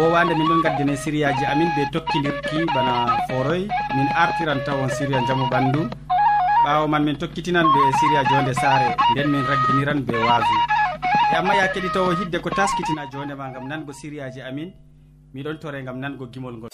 wowande min ɗon gaddine sériyaji amin ɓe tokkidirki bana foroy. Min artiran tawon séria jaamu ɓandu. Ɓawo man min tokkitinan ɓe séria jonde saare. Nden min ragginiran ɓe waasu e amma ya keɗitowo hidde ko taskitina jondema gam nango sériyaji amin. Miɗon tore gam nango gimol ngol.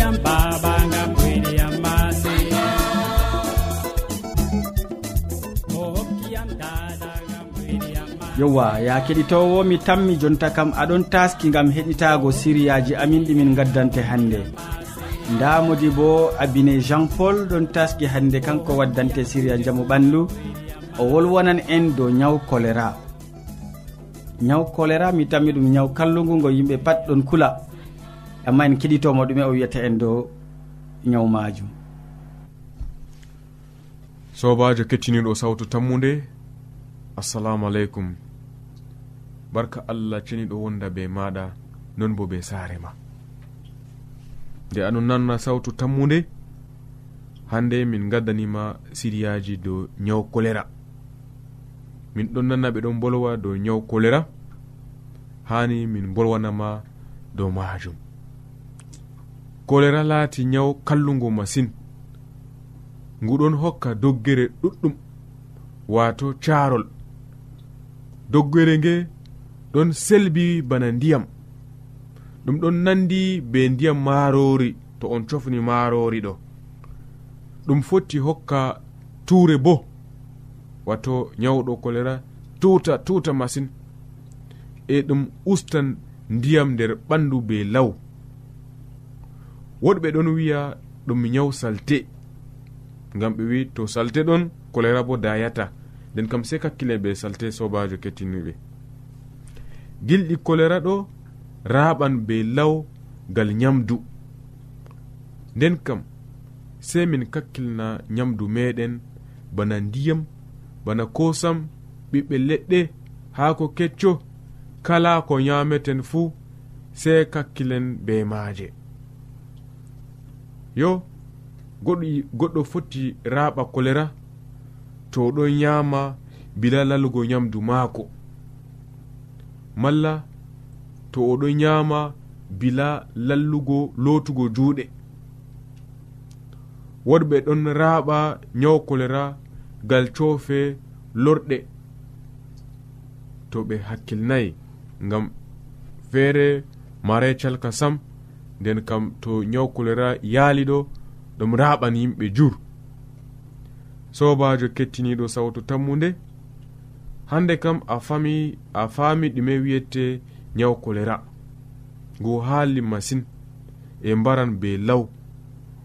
yam baba ngam wene yam mase yowa ya keɗitowo mi tammi jonta kam aɗon taski gam heɗitago siriyaji amin ɗimin gaddante hande nda modi bo abine jean paul ɗon taski hande kanko waddante siriya jaamu ɓandu. O wolwonan en dow nyaw choléra nyaw choléra mi tammi ɗum nyaw kallugu ngo yimɓe pat ɗon kula. amma en keɗitomo ɗume o wiyata en dow ñaw majum sobajo kettiniɗo sawtu tammude assalamu aleykum. Barka allah ceniɗo wonda be maɗa non bo be saare ma. Nde aɗon nanna sawtu tammude hande min gaddanima siriyaji dow ñaw choléra min ɗon nanna ɓe ɗon bolwa dow ñaw choléra hani min bolwanama dow majum choléra laati nyawu kallugo masin. Nguɗon hokka doggere ɗuɗɗum wato carol doggere nge ɗon selbi bana ndiyam. Ɗum ɗon nandi be ndiyam marori to on cofni marori ɗo. Ɗum fotti hokka tuure bo wato nyawɗo kolera tuta tuta masin. E ɗum ustan ndiyam nder ɓandu be law woɗɓe ɗon wiya ɗum nyawu salte. Ngam ɓe wi to salte ɗon kolera bo dayata. Nden kam sei kakkile ɓe salte sobajo kettiniɓe gilɗi kolera ɗo raɓan be law gal nyamdu nden kam sei min kakkilna nyamdu meɗen bana ndiyam bana kosam ɓiɓɓe leɗɗe haako kecco kala ko nyameten fuu sei kakkilen be maaje. yo goɗɗo foti raɓa kolera to ɗon ñaama bila lalugo ñamdu maako. Malla to oɗon ñaama bila lallugo lotugo juuɗe. Worɓe ɗon raɓa nyaw kolera gal coofe lorɗe. To ɓe hakkilnayi ngam feere maray calka sam. nden kam to nyaw kolera yaali ɗo ɗum raɓan yimɓe jur. Sobajo kettiniɗo sawtu tammude hande kam a fami a faami ɗume wiyete nyaw kolera ngo haali masin e mbaran be law.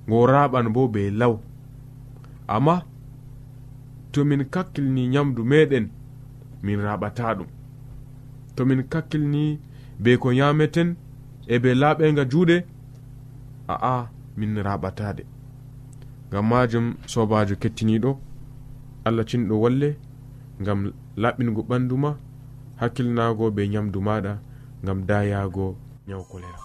Ngo raɓan bo be law. Amma tomin kakkilni nyamdu meɗen min raɓata ɗum. Tomin kakkilni be ko nyameten e be laaɓega juuɗe? A'a min raɓatade ngam majum sobajo kettiniɗo allah cinɗo walle ngam laɓɓingo ɓanduma hakkilnago be nyamdu maɗa ngam dayago ñaw kolera.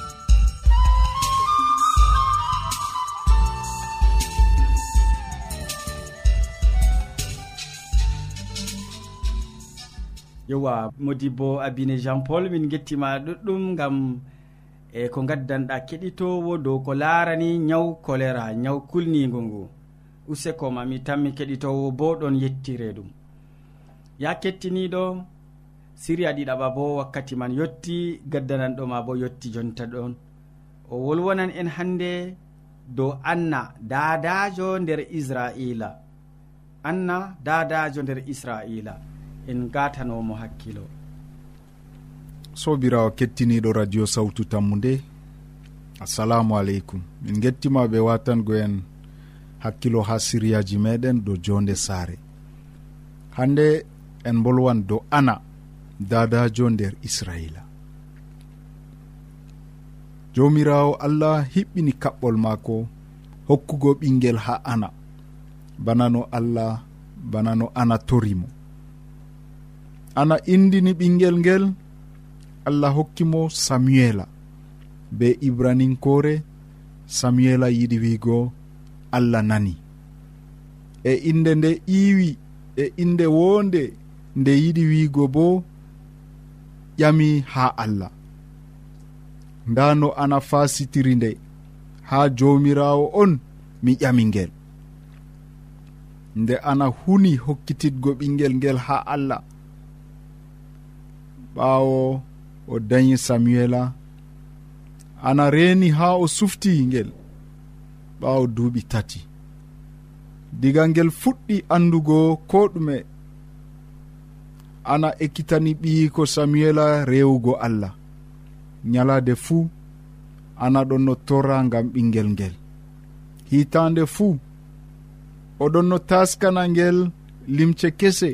yowa modibo abine jean paul min gettima ɗuɗɗum gam e ko gaddanɗa keɗitowo dow ko larani nyawu choléra nyawu kulnigu ngu. Usekoma mi tanmi keɗitowo bo ɗon yettire ɗum. Ya kettiniɗo siriya ɗiɗaɓa bo wakkati man yetti gaddananɗoma bo yetti jonta ɗon. O wolwonan en hande dow anna dadajo nder israila. Anna dadajo nder israila. en gatanomo hakkilo. Sobirawo kettiniɗo radio sawtu tammu nde assalamu aleykum. Min gettima ɓe watango en hakkilo ha siriyaji meɗen dow jonde saare. Hande en bolwan dow ana dadajo nder er israila. Jomirawo allah hiɓɓini kaɓɓol maako hokkugo ɓinguel ha ana. Bana no allah bana no ana torimo. ana indini ɓinguel ngel allah hokkimo samuela. Be ibraninkore samuela yiɗi wiigo allah nani. E inde nde iiwi e inde wonde nde yiɗi wiigo bo ƴami ha allah. Nda no ana fasitiri nde ha jomirawo on mi ƴami ngel. Nde ana huni hokkitidgo ɓinguel ngel ha allah. ɓaawo o dañi samuela. Ana reeni haa o sufti ngel ɓaawo duuɓi tati. Diga ngel fuɗɗi anndugo ko ɗume. Ana ekkitani ɓiyi ko samuela rewugo allah. Ñalade fuu ana ɗon no torra ngam ɓinguel ngel. Hitande fuu oɗon no taskana ngel limce kese.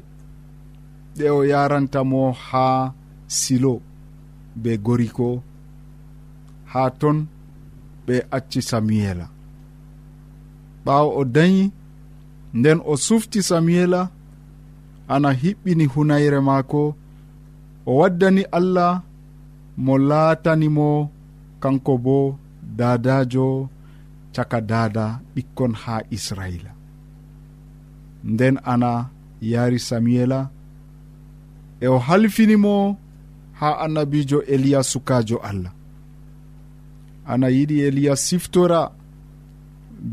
Ɗe o yarantamo haa silo be goriko ha ton ɓe acci samuela. Ɓawo o dañi nden o sufti samuela ana hiɓɓini hunayre maako o waddani allah mo laatanimo kanko bo dadajo caka dada ɓikkon ha israila. Nden ana yaari samuela e o halfinimo ha annabijo eliya sukajo allah. Ana yiɗi eliya siftora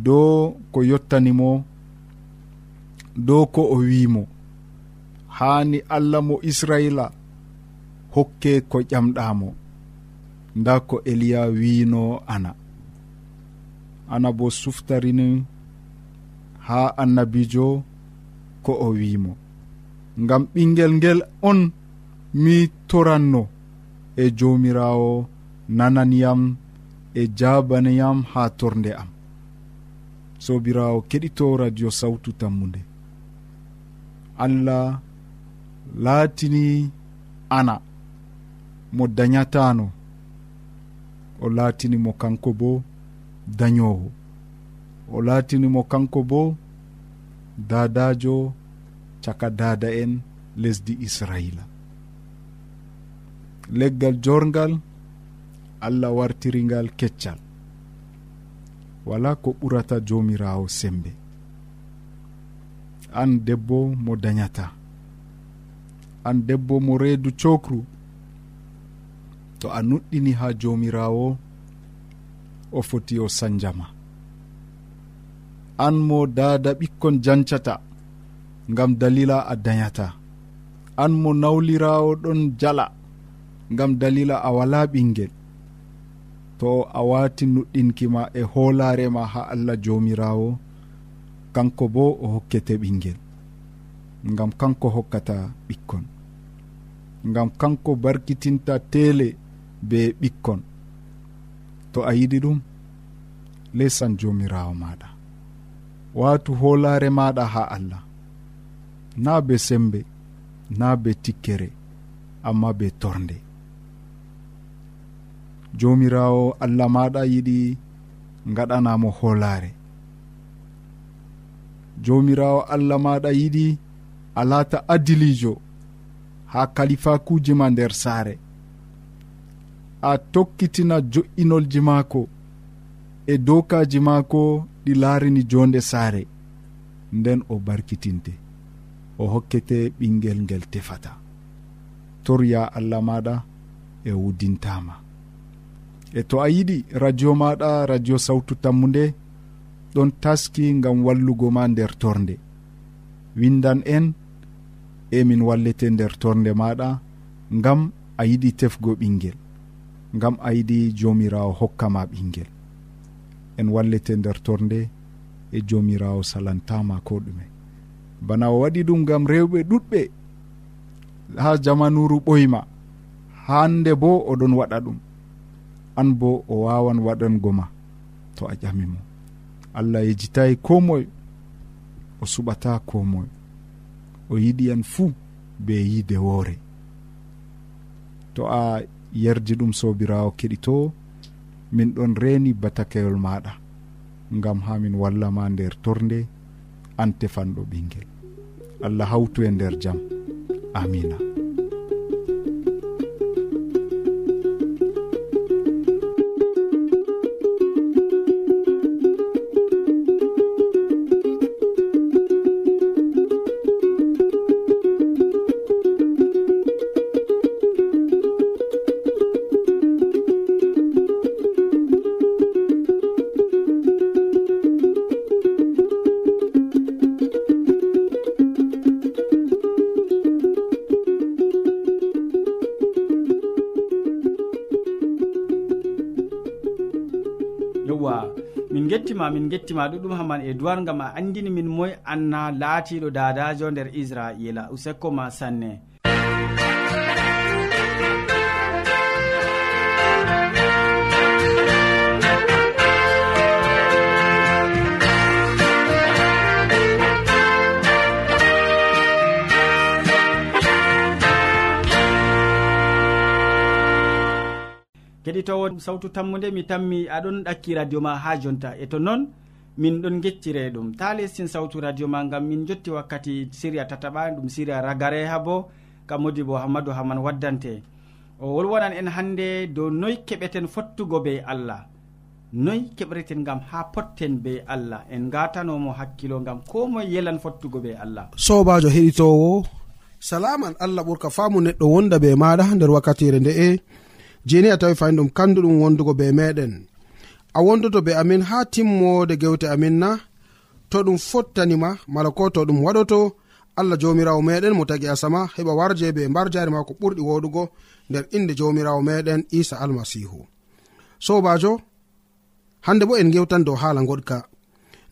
dow ko yottanimo dow ko o wimo hani allah mo israila hokke ko ƴamɗamo nda ko eliya wino ana. Ana bo suftarini ha annabijo ko o wimo ngam ɓingel ngel on mi toranno e jomirawo nananiyam e jabaniyam ha torde am. Sobirawo keɗito radio sawtu tammude allah laatini ana mo dañatano. O laatinimo kanko bo dañowo. O laatinimo kanko bo dadajo caka dada en lesdi israila. leggal jorgal allah wartiringal keccal. Wala ko ɓurata jomirawo sembe. An debbo mo dañata. An debbo mo reedu cokru. To a nuɗɗini ha jomirawo o foti o sanjama. An mo dada ɓikkon jancata ngam dalila a dañata. An mo nawlirawo ɗon jala. ngam dalila a wala ɓinguel to a wati nuɗɗinkima e hoolarema ha allah jomirawo kanko bo o hokkete ɓinguel ngam kanko hokkata ɓikkon. Ngam kanko barkitinta teele be ɓikkon. To a yiɗi ɗum lesan jomirawo maɗa watu hoolare maɗa ha allah. Na be sembe na be tikkere amma be torde jomirawo allah maɗa yiɗi gaɗanamo hoolare jomirawo allah maɗa yiɗi a laata adilijo ha kalifakuji ma nder saare. A tokkitina jo'inolji maako e dokaji maako ɗi laarini jonde saare nden o barkitinte o hokkete ɓingel ngel tefata. Torya allah maɗa e wuddintama. e to a yiɗi radio maɗa radio sawtu tammude ɗon taski gam wallugo ma nder torde. Windan en emin wallete nder torde maɗa gam a yiɗi tefgo ɓinguel gam a yiɗi jomirawo hokkama ɓinguel. En wallete nder torde e jomirawo salantama ko ɗume. Bana o waɗi ɗum gam rewɓe ɗuɗɓe ha jamanuru ɓoyma. Hande bo oɗon waɗa ɗum. an bo o wawan waɗango ma to a ƴamimo allah yejitayi ko moye o suɓata ko moye o yiɗi en fuu be yiide woore. To a yerdi ɗum sobirawo keɗito min ɗon reeni batakeyol maɗa ngam ha min wallama nder torde an tefanɗo ɓinguel allah hawtu e nder jaam amina gettima ɗuɗum haman e duwar gam a andini min moy anna laatiɗo dadajo nder israila usekko ma sanne. Keɗitowo sawtu tammude mi tammi aɗon ɗakki radio ma ha jonta. E to noon min ɗon geccire ɗum. Ta lestin sawtu radio ma gam min jotti wakkati siria tataɓa ɗum siria ragare ha bo kam modi bo hammadou haman waddante. O wolwonan en hannde dow noy keɓeten fottugo be allah. Noy keɓreten gam ha potten be allah. En gatanomo hakkilo gam ko moe yelan fottugo be allah. Sobajo heɗitowo salaman allah ɓurka famu neɗɗo wonda be maɗa nder wakkatire nde'e. Jeni a tawi fayin ɗum kandu ɗum wondugo be meɗen. a wondoto be amin ha timmode gewte amin na to ɗum fottanima mala ko to ɗum waɗoto allah jomirawo meɗen mo tagi asama heɓa warje be mbar jari ma ko ɓurɗi woɗugo nder inde jomirawo meɗen isa almasihu. Sobajo hande bo en gewtan dow hala goɗka.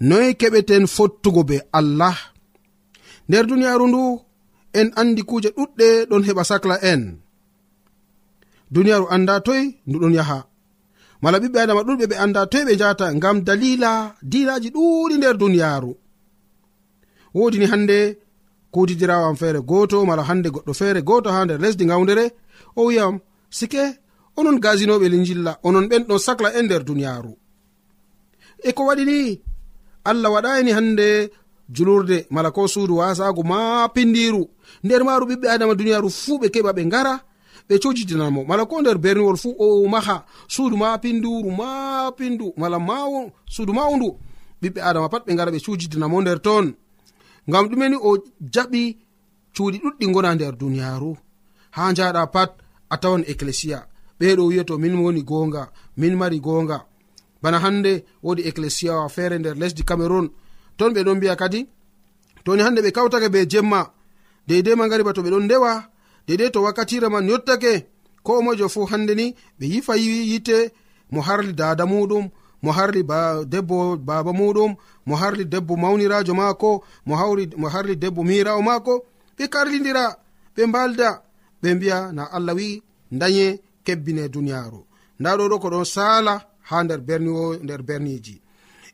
Noy keɓeten fottugo be allah? Nder duniyaru ndu en andi kuje ɗuɗɗe ɗon heɓa sacla en. Duniyaru anda toy nduɗon yaha. mala ɓiɓɓe adama ɗuɗɓe ɓe anda toy ɓe njahata ngam dalila dinaji ɗuuɗi nder duniyaaru. Wodi ni hande am feere goto mala hande goɗɗo feere goto ha nder lesdi gawdere o wiyam sike onon gasinoɓe linjilla onon ɓen ɗon sacla e nder duniyaaru. E ko waɗi ni allah waɗani hande julurde mala ko suudu wasago ma pindiru nder maaru ɓiɓɓe adama duniyaaru fuu ɓe keɓa ɓe ngara ɓe cojitinamo mala ko nder berniwol fuu o maha suudu ma pinduru ma pindu mala maw suudu ma undu ɓiɓɓe adama pat ɓe gara ɓe cujitinamo nder toon. Ngam ɗumeni o jaɓi cuuɗi ɗuɗɗi gona nder duniyaru ha jaɗa pat a tawan ecclesia ɓeɗo wiyato min woni gonga min mari gonga bana hande wodi ecclesia wa feere nder lesdi cameron ton ɓe ɗon mbiya kadi toni hande ɓe kawtake be jemma. Deidei magariba to ɓe ɗon ndewa. dedei to wakkatire man yottake ko mojo fuu hande ni ɓe yifa yite mo harli dada muɗum mo harli ba, debbo baba muɗum mo harli debbo mawnirajo maako mo hawri mo harli debbo mirawo maako ɓe karlidira ɓe mbalda ɓe mbiya na allah wi daye kebbine duniyaru nda ɗo ɗo ko ɗon sala ha nder berniwo nder berniji.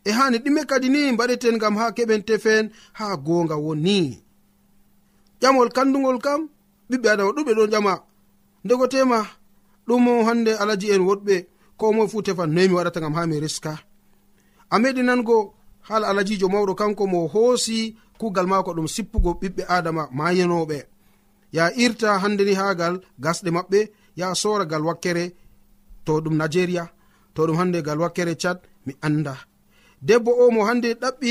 E hani ɗime kadi ni mbaɗeten gam ha keɓen tefen ha gonga woni. Ƴamol kandugol kam ɓiɓɓe adama ɗuɓe ɗon ƴama. Ndegotema ɗum hande alaji en woɗɓe ko moe fu tefan noyi mi waɗata gam ha mi riska a meɗi nango hala alajijo mawɗo kanko mo hoosi kugal mako ɗum sippugo ɓiɓɓe adama mayenoɓe ya irta hande ni hagal gasɗe maɓɓe ya sora gal wakkere to ɗum nigeria to ɗum hande gal wakkere cad mi anda debbo o mo hande ɗaɓɓi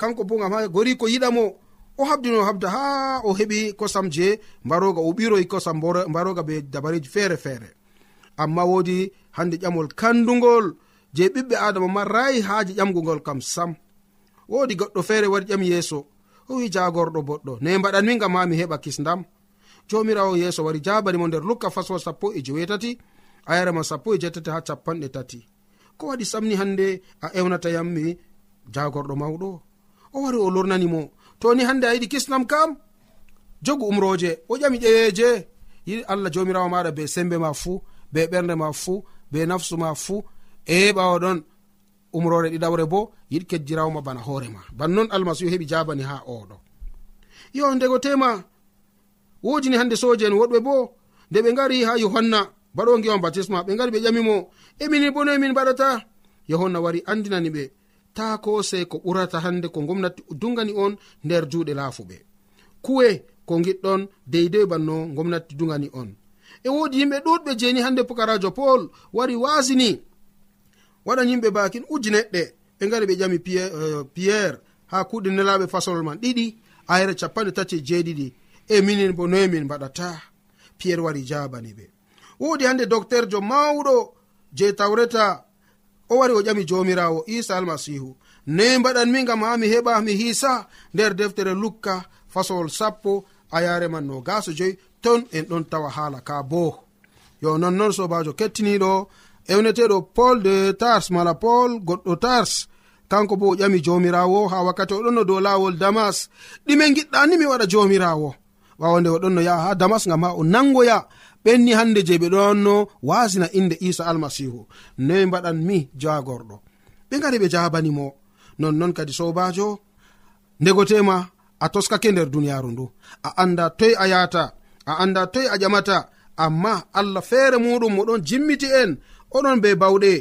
kanko bo gam ha gori ko yiɗamo o habdino habda ha o heɓi kosam je mbaroga o ɓiroyi kosam mbaroga be dabareji feere feere amma wodi hande ƴamol kandugol je ɓiɓɓe adama marayi haaji ƴamgugol kam sam. Wodi goɗɗo feere wari ƴam yeeso o wi jagorɗo boɗɗo. Ne mbaɗanmi gam ha mi heɓa kisdam. Jomirawo yeeso wari jabanimo nder lukka faswa sappo e jewetati a sappo e jettati ha capanɗe tati. Ko waɗi samni hande a ewnata yammi jagorɗo mawɗo. O wari o lornanimo to ni hande a yiɗi kisnam kam jogu umroje o ƴami ƴeyeje yiɗi allah jomirawo maɗa be sembe ma fuu be ɓernde ma fuu be nafsu ma fuu. E ɓawo ɗon umrore ɗiɗawre bo yiɗi kejjirawma bana hoorema bannon almasihu heɓi jabani ha oɗo yo ndego tema wojini hande soje en woɗɓe bo nde ɓe gari ha yohanna baɗo giwan batisma ɓe gari ɓe ƴamimo. Emini e bo noemin mbaɗata yohanna wari andinani ɓe. taako sey ko ɓurata hande ko gomnati dugani on nder juuɗe laafuɓe. Kuwe ko giɗɗon deydey banno gomnati dugani on. E woodi yimɓe ɗuɗɓe jeni hande pukarajo paul wari wasini waɗan yimɓe bakin uji neɗɗe ɓe gari ɓe ƴami eh, pierre ha kuɗe nelaɓe fasolol man ɗiɗi ayre capanɗe tati e jeeɗiɗi. E minin bo noye min mbaɗata. Pierre wari jabani ɓe. Woodi hande docteur jo mawɗo je tawreta o wari o ƴami jomirawo isa almasihu. Noyi mbaɗanmi gam ha mi heɓa mi hiisa nder deftere lukka fasowol sappo a yare man no gaso joyi ton en ɗon tawa haala ka bo. Yo nonnon sobajo kettiniɗo ewneteɗo paul de tars mala paul goɗɗo tars. Kanko bo o ƴami jomirawo ha wakkati oɗon no dow lawol damas. Ɗime giɗɗani mi waɗa jomirawo. Ɓawo nde oɗon no yaha ha damas gam ha o nangoya. ɓenni hande je ɓe ɗonno wasina inde isa almasihu noyi mbaɗan mi jagorɗo ɓe gari ɓe jabanimo nonnon kadi sobajo ndegotema a toskake nder duniyaru ndu. A anda toy a yata a anda toy a ƴamata amma allah feere muɗum moɗon jimmiti en oɗon be bawɗe.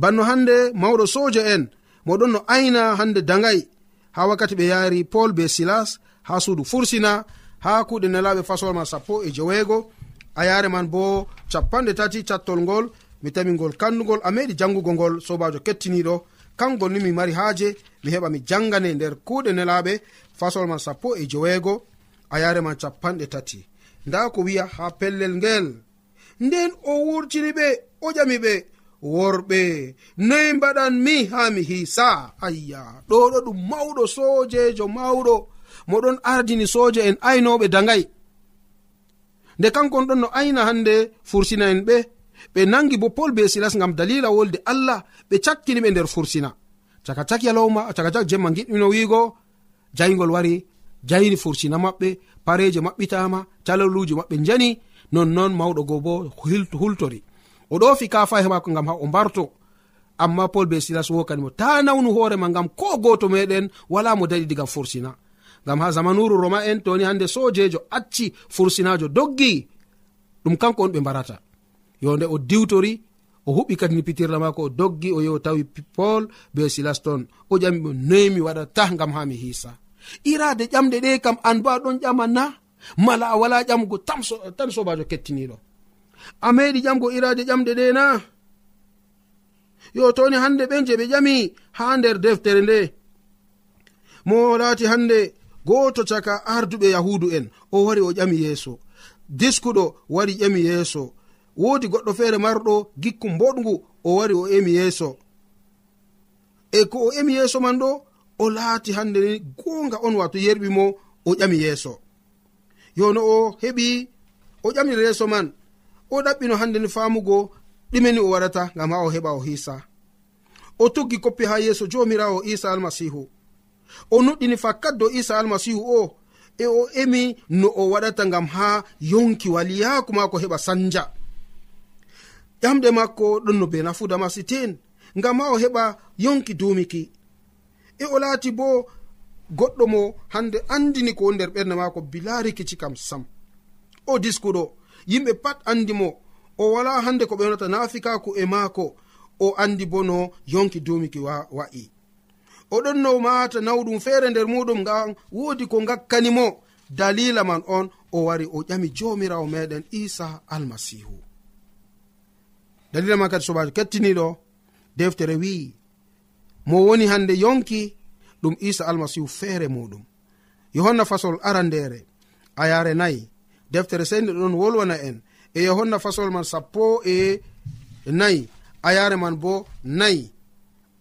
Banno hande mawɗo soja en moɗon no ayna hande dagay ha wakkati ɓe yaari paul be silas ha suudu fursina ha kuɗe nelaɓe fasolma sappo e jeweego a yare man bo capanɗe tati cattol ngol mi tawi ngol kannugol a meɗi jangugo ngol sobajo kettiniɗo. Kangol ni mi mari haaje mi heɓa mi jangane nder kuuɗe nelaɓe fasol man sappo e joweego. A yare man capanɗe tati. Nda ko wiya ha pellel ngel. Nden o wurtini ɓe o ƴami ɓe worɓe noyi mbaɗan mi ha mi hisa ayya ɗo ɗo ɗum mawɗo soojejo mawɗo. Moɗon ardini sooje en aynoɓe dagay nde kankon ɗon no ayna hande fursina en ɓe ɓe nangi bo pol be silas gam dalila wolde allah ɓe cakkini ɓe nder fursina. Caka cak yalowma caka cak jemma giɗɗino wiigo jayngol wari jayni fursina maɓɓe pareje maɓɓitama caloluji maɓɓe jani nonnon mawɗo go bo hultori. O ɗofi kafahe mako gam ha o mbarto. Amma pol be silas wokanimo ta nawnu hoorema gam ko goto meɗen wala mo daɗi diga fursina. gam ha zamanuru roma en toni hande sojejo acci fursinajo doggi ɗum kanko on ɓe mbarata. Yo nde o diwtori o huɓɓi kadini pitirla mako o doggi o yehi tawi paul be silas ton o ƴami ɓe noyi mi waɗata gam ha mi hiisa. Irade ƴamɗe ɗe kam an bo aɗon ƴama na mala a wala ƴamgo tan sobajo kettiniɗo. A meɗi ƴamgo irade ƴamɗe ɗe na. Yo toni hande ɓen je ɓe ƴami ha nder deftere nde mo laati hande goto caka arduɓe yahudu en o wari o ƴami yeeso. Diskuɗo wari ƴami yeeso. Woodi goɗɗo feere marɗo gikku boɗgu o wari o emi yeeso. E ko o emi yeeso man ɗo o laati hande ni goonga on wato yerɓi mo o ƴami yeeso. Yono o heɓi o ƴamiri yeeso man o ɗaɓɓino hande ni faamugo ɗimeni o waɗata ngam ha o heɓa o hiisa. O tuggi koppi ha yeeso jomirawo isa almasihu o nuɗɗini fakkat dow isa almasihu o e o emi no o waɗata ngam ha yonki waliyaku mako heɓa sanja. Ƴamɗe makko ɗon no be nafuda masitin ngam ha o heɓa yonki dumiki e o laati bo goɗɗo mo hande andini ko nder ɓernde mako bilarikici kam sam. O diskuɗo yimɓe pat andi mo o wala hande ko ɓewnata nafikaku e maako o andi bo no yonki dumiki wa'i. wa oɗon no mata nawɗum feere nder muɗum ngam woodi ko gakkanimo dalila man on o wari o ƴami jomirawo meɗen isa almasihu dalila man kadi sobajo kettiniɗo deftere wi'i mo woni hande yonki ɗum isa almasihu feere muɗum. Yohanna fasol arandere a yare nayi deftere sende ɗon wolwana en e yohanna fasol man sappo e nayi a yare man bo nayi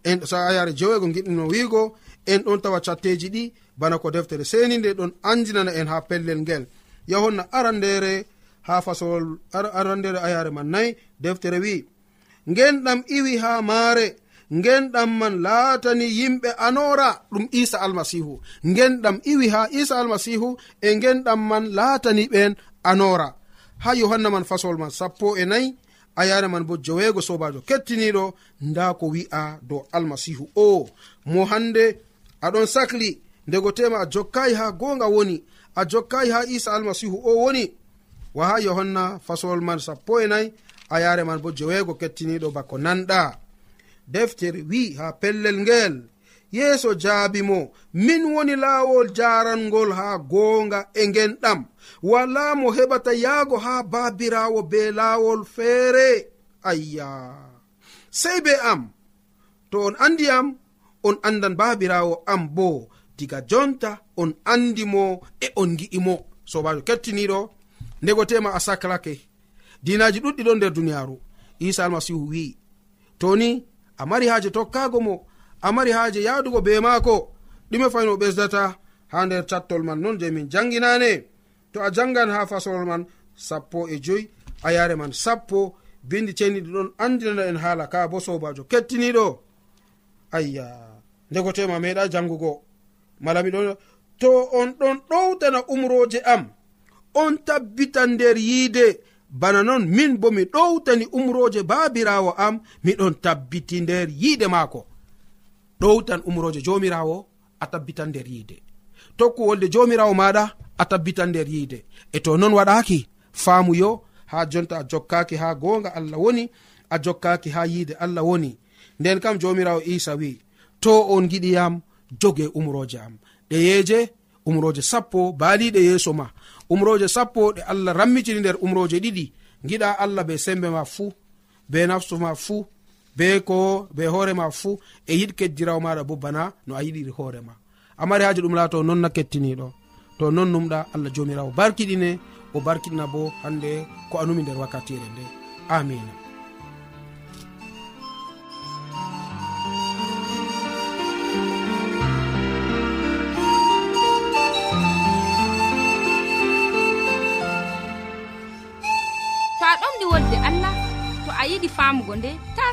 en sayare jewego giɗino wiigo en ɗon tawa catteji ɗi bana ko deftere seni nde ɗon andinana en ha pellel ngel. Yahonna arandere ha fasol arandere ayare man nayi deftere wi ngenɗam iwi ha maare ngenɗam man laatani yimɓe anora ɗum isa almasihu ngenɗam iwi ha isa almasihu e ngenɗam man laatani ɓen anora ha yohanna man fasol man sappo e nayi a yare man bo joweego sobajo kettiniɗo nda ko wi'a dow almasihu o mo hande aɗon sahli ndego tema a jokkayi ha gonga woni a jokkayi ha isa almasihu o woni wa ha yohanna fasolol man sappo e nayi a yare man bo joweego kettiniɗo bako nanɗa. Deftere wi ha pellel ngel. yeeso jaabi mo. Min woni laawol jarangol haa goonga e ngenɗam wala mo heɓata yaago haa baabirawo be laawol feere. Ayya. Sey be am. To on andi am on andan baabirawo am bo diga jonta on andi mo e on gi'i mo. Sobajo kettiniɗo ndego tema a saklake dinaji ɗuɗɗi ɗon nder duniyaru isa almasihu wi'i. Toni a mari haaje tokkaago mo. amari haaje yahdugo be maako. Ɗume fayno ɓesdata ha nder cattol man non je min janginane to a jangan ha fasolol man sappo e joyi. A yare man sappo bindi ceniɗi ɗon andinana en haala ka bo sobajo kettiniɗo ayya ndegotema meeɗa jangugo mala miɗo to on ɗon ɗowdana umroje am. On tabbitan nder yiide. Bana non min bo mi ɗowtani umroje baabirawo am miɗon tabbiti nder yiide maako. ɗowtan umroje jomirawo a tabbitan nder yiide. Tokku wolde jomirawo maɗa a tabbitan nder yiide. E to non waɗaki faamu yo ha jonta a jokkaki ha gonga allah woni a jokkaki ha yiide allah woni. Nden kam jomirawo isa wi to on giɗiyam joge umroje am. Ɗeyeje umroje sappo baaliɗe yeeso ma. Umroje sappo ɗe allah rammitini nder umroje ɗiɗi. Giɗa allah be sembe ma fuu be nafsu ma fuu be ko be hoorema fuu e yiɗ keddirawo maɗa bo bana no a yiɗiri hoorema amari haaji ɗum laato noon na kettiniɗo to non numɗa allah jomirawo barkiɗine o barkiɗina bo hande ko anumi nder wakkatire nde. Amina to a ɗomɗi wolde allah to a yiɗi famugo nde ta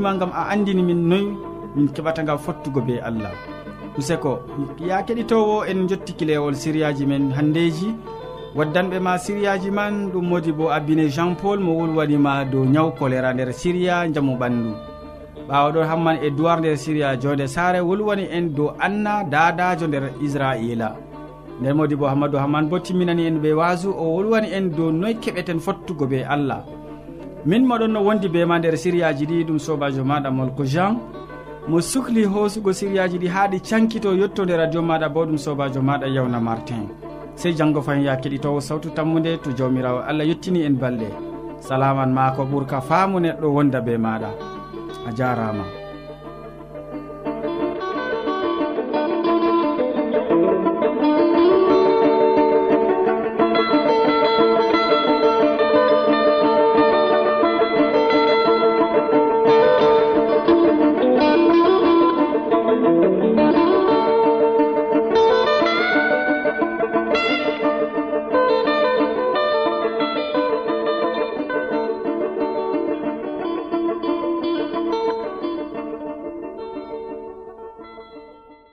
hettima gam a andini min noyi min keɓata gam fottugo be allah. Useko ya keɗitowo en jotti kilewol siriyaji men handeji. Waddanɓe ma siriyaji man ɗum modi bo abine jean paul mo wolwanima dow nyaw choléra nder siriya jaamu ɓandu. Ɓawaɗon hamman e duwar nder siriya jonde sare wolwani en dow anna dadajo nder israila. Nden modi bo hammadou hamman bo timminani en ɓe wasu o wolwani en dow noy keɓeten fottugo be allah. min moɗon no wondi be ma nder siriyaji ɗi ɗum sobajo maɗa molko jean. Mo sukli hoosugo siriyaji ɗi haa ɗi cankito yettode radio maɗa bo ɗum sobajo maɗa yawna martin. Sey janggo fayin ya keɗitowo sawtu tammude to jawmirawo allah yettini en balɗe. Salaman ma ko ɓuurka faamu neɗɗo wonda be maɗa. A jarama.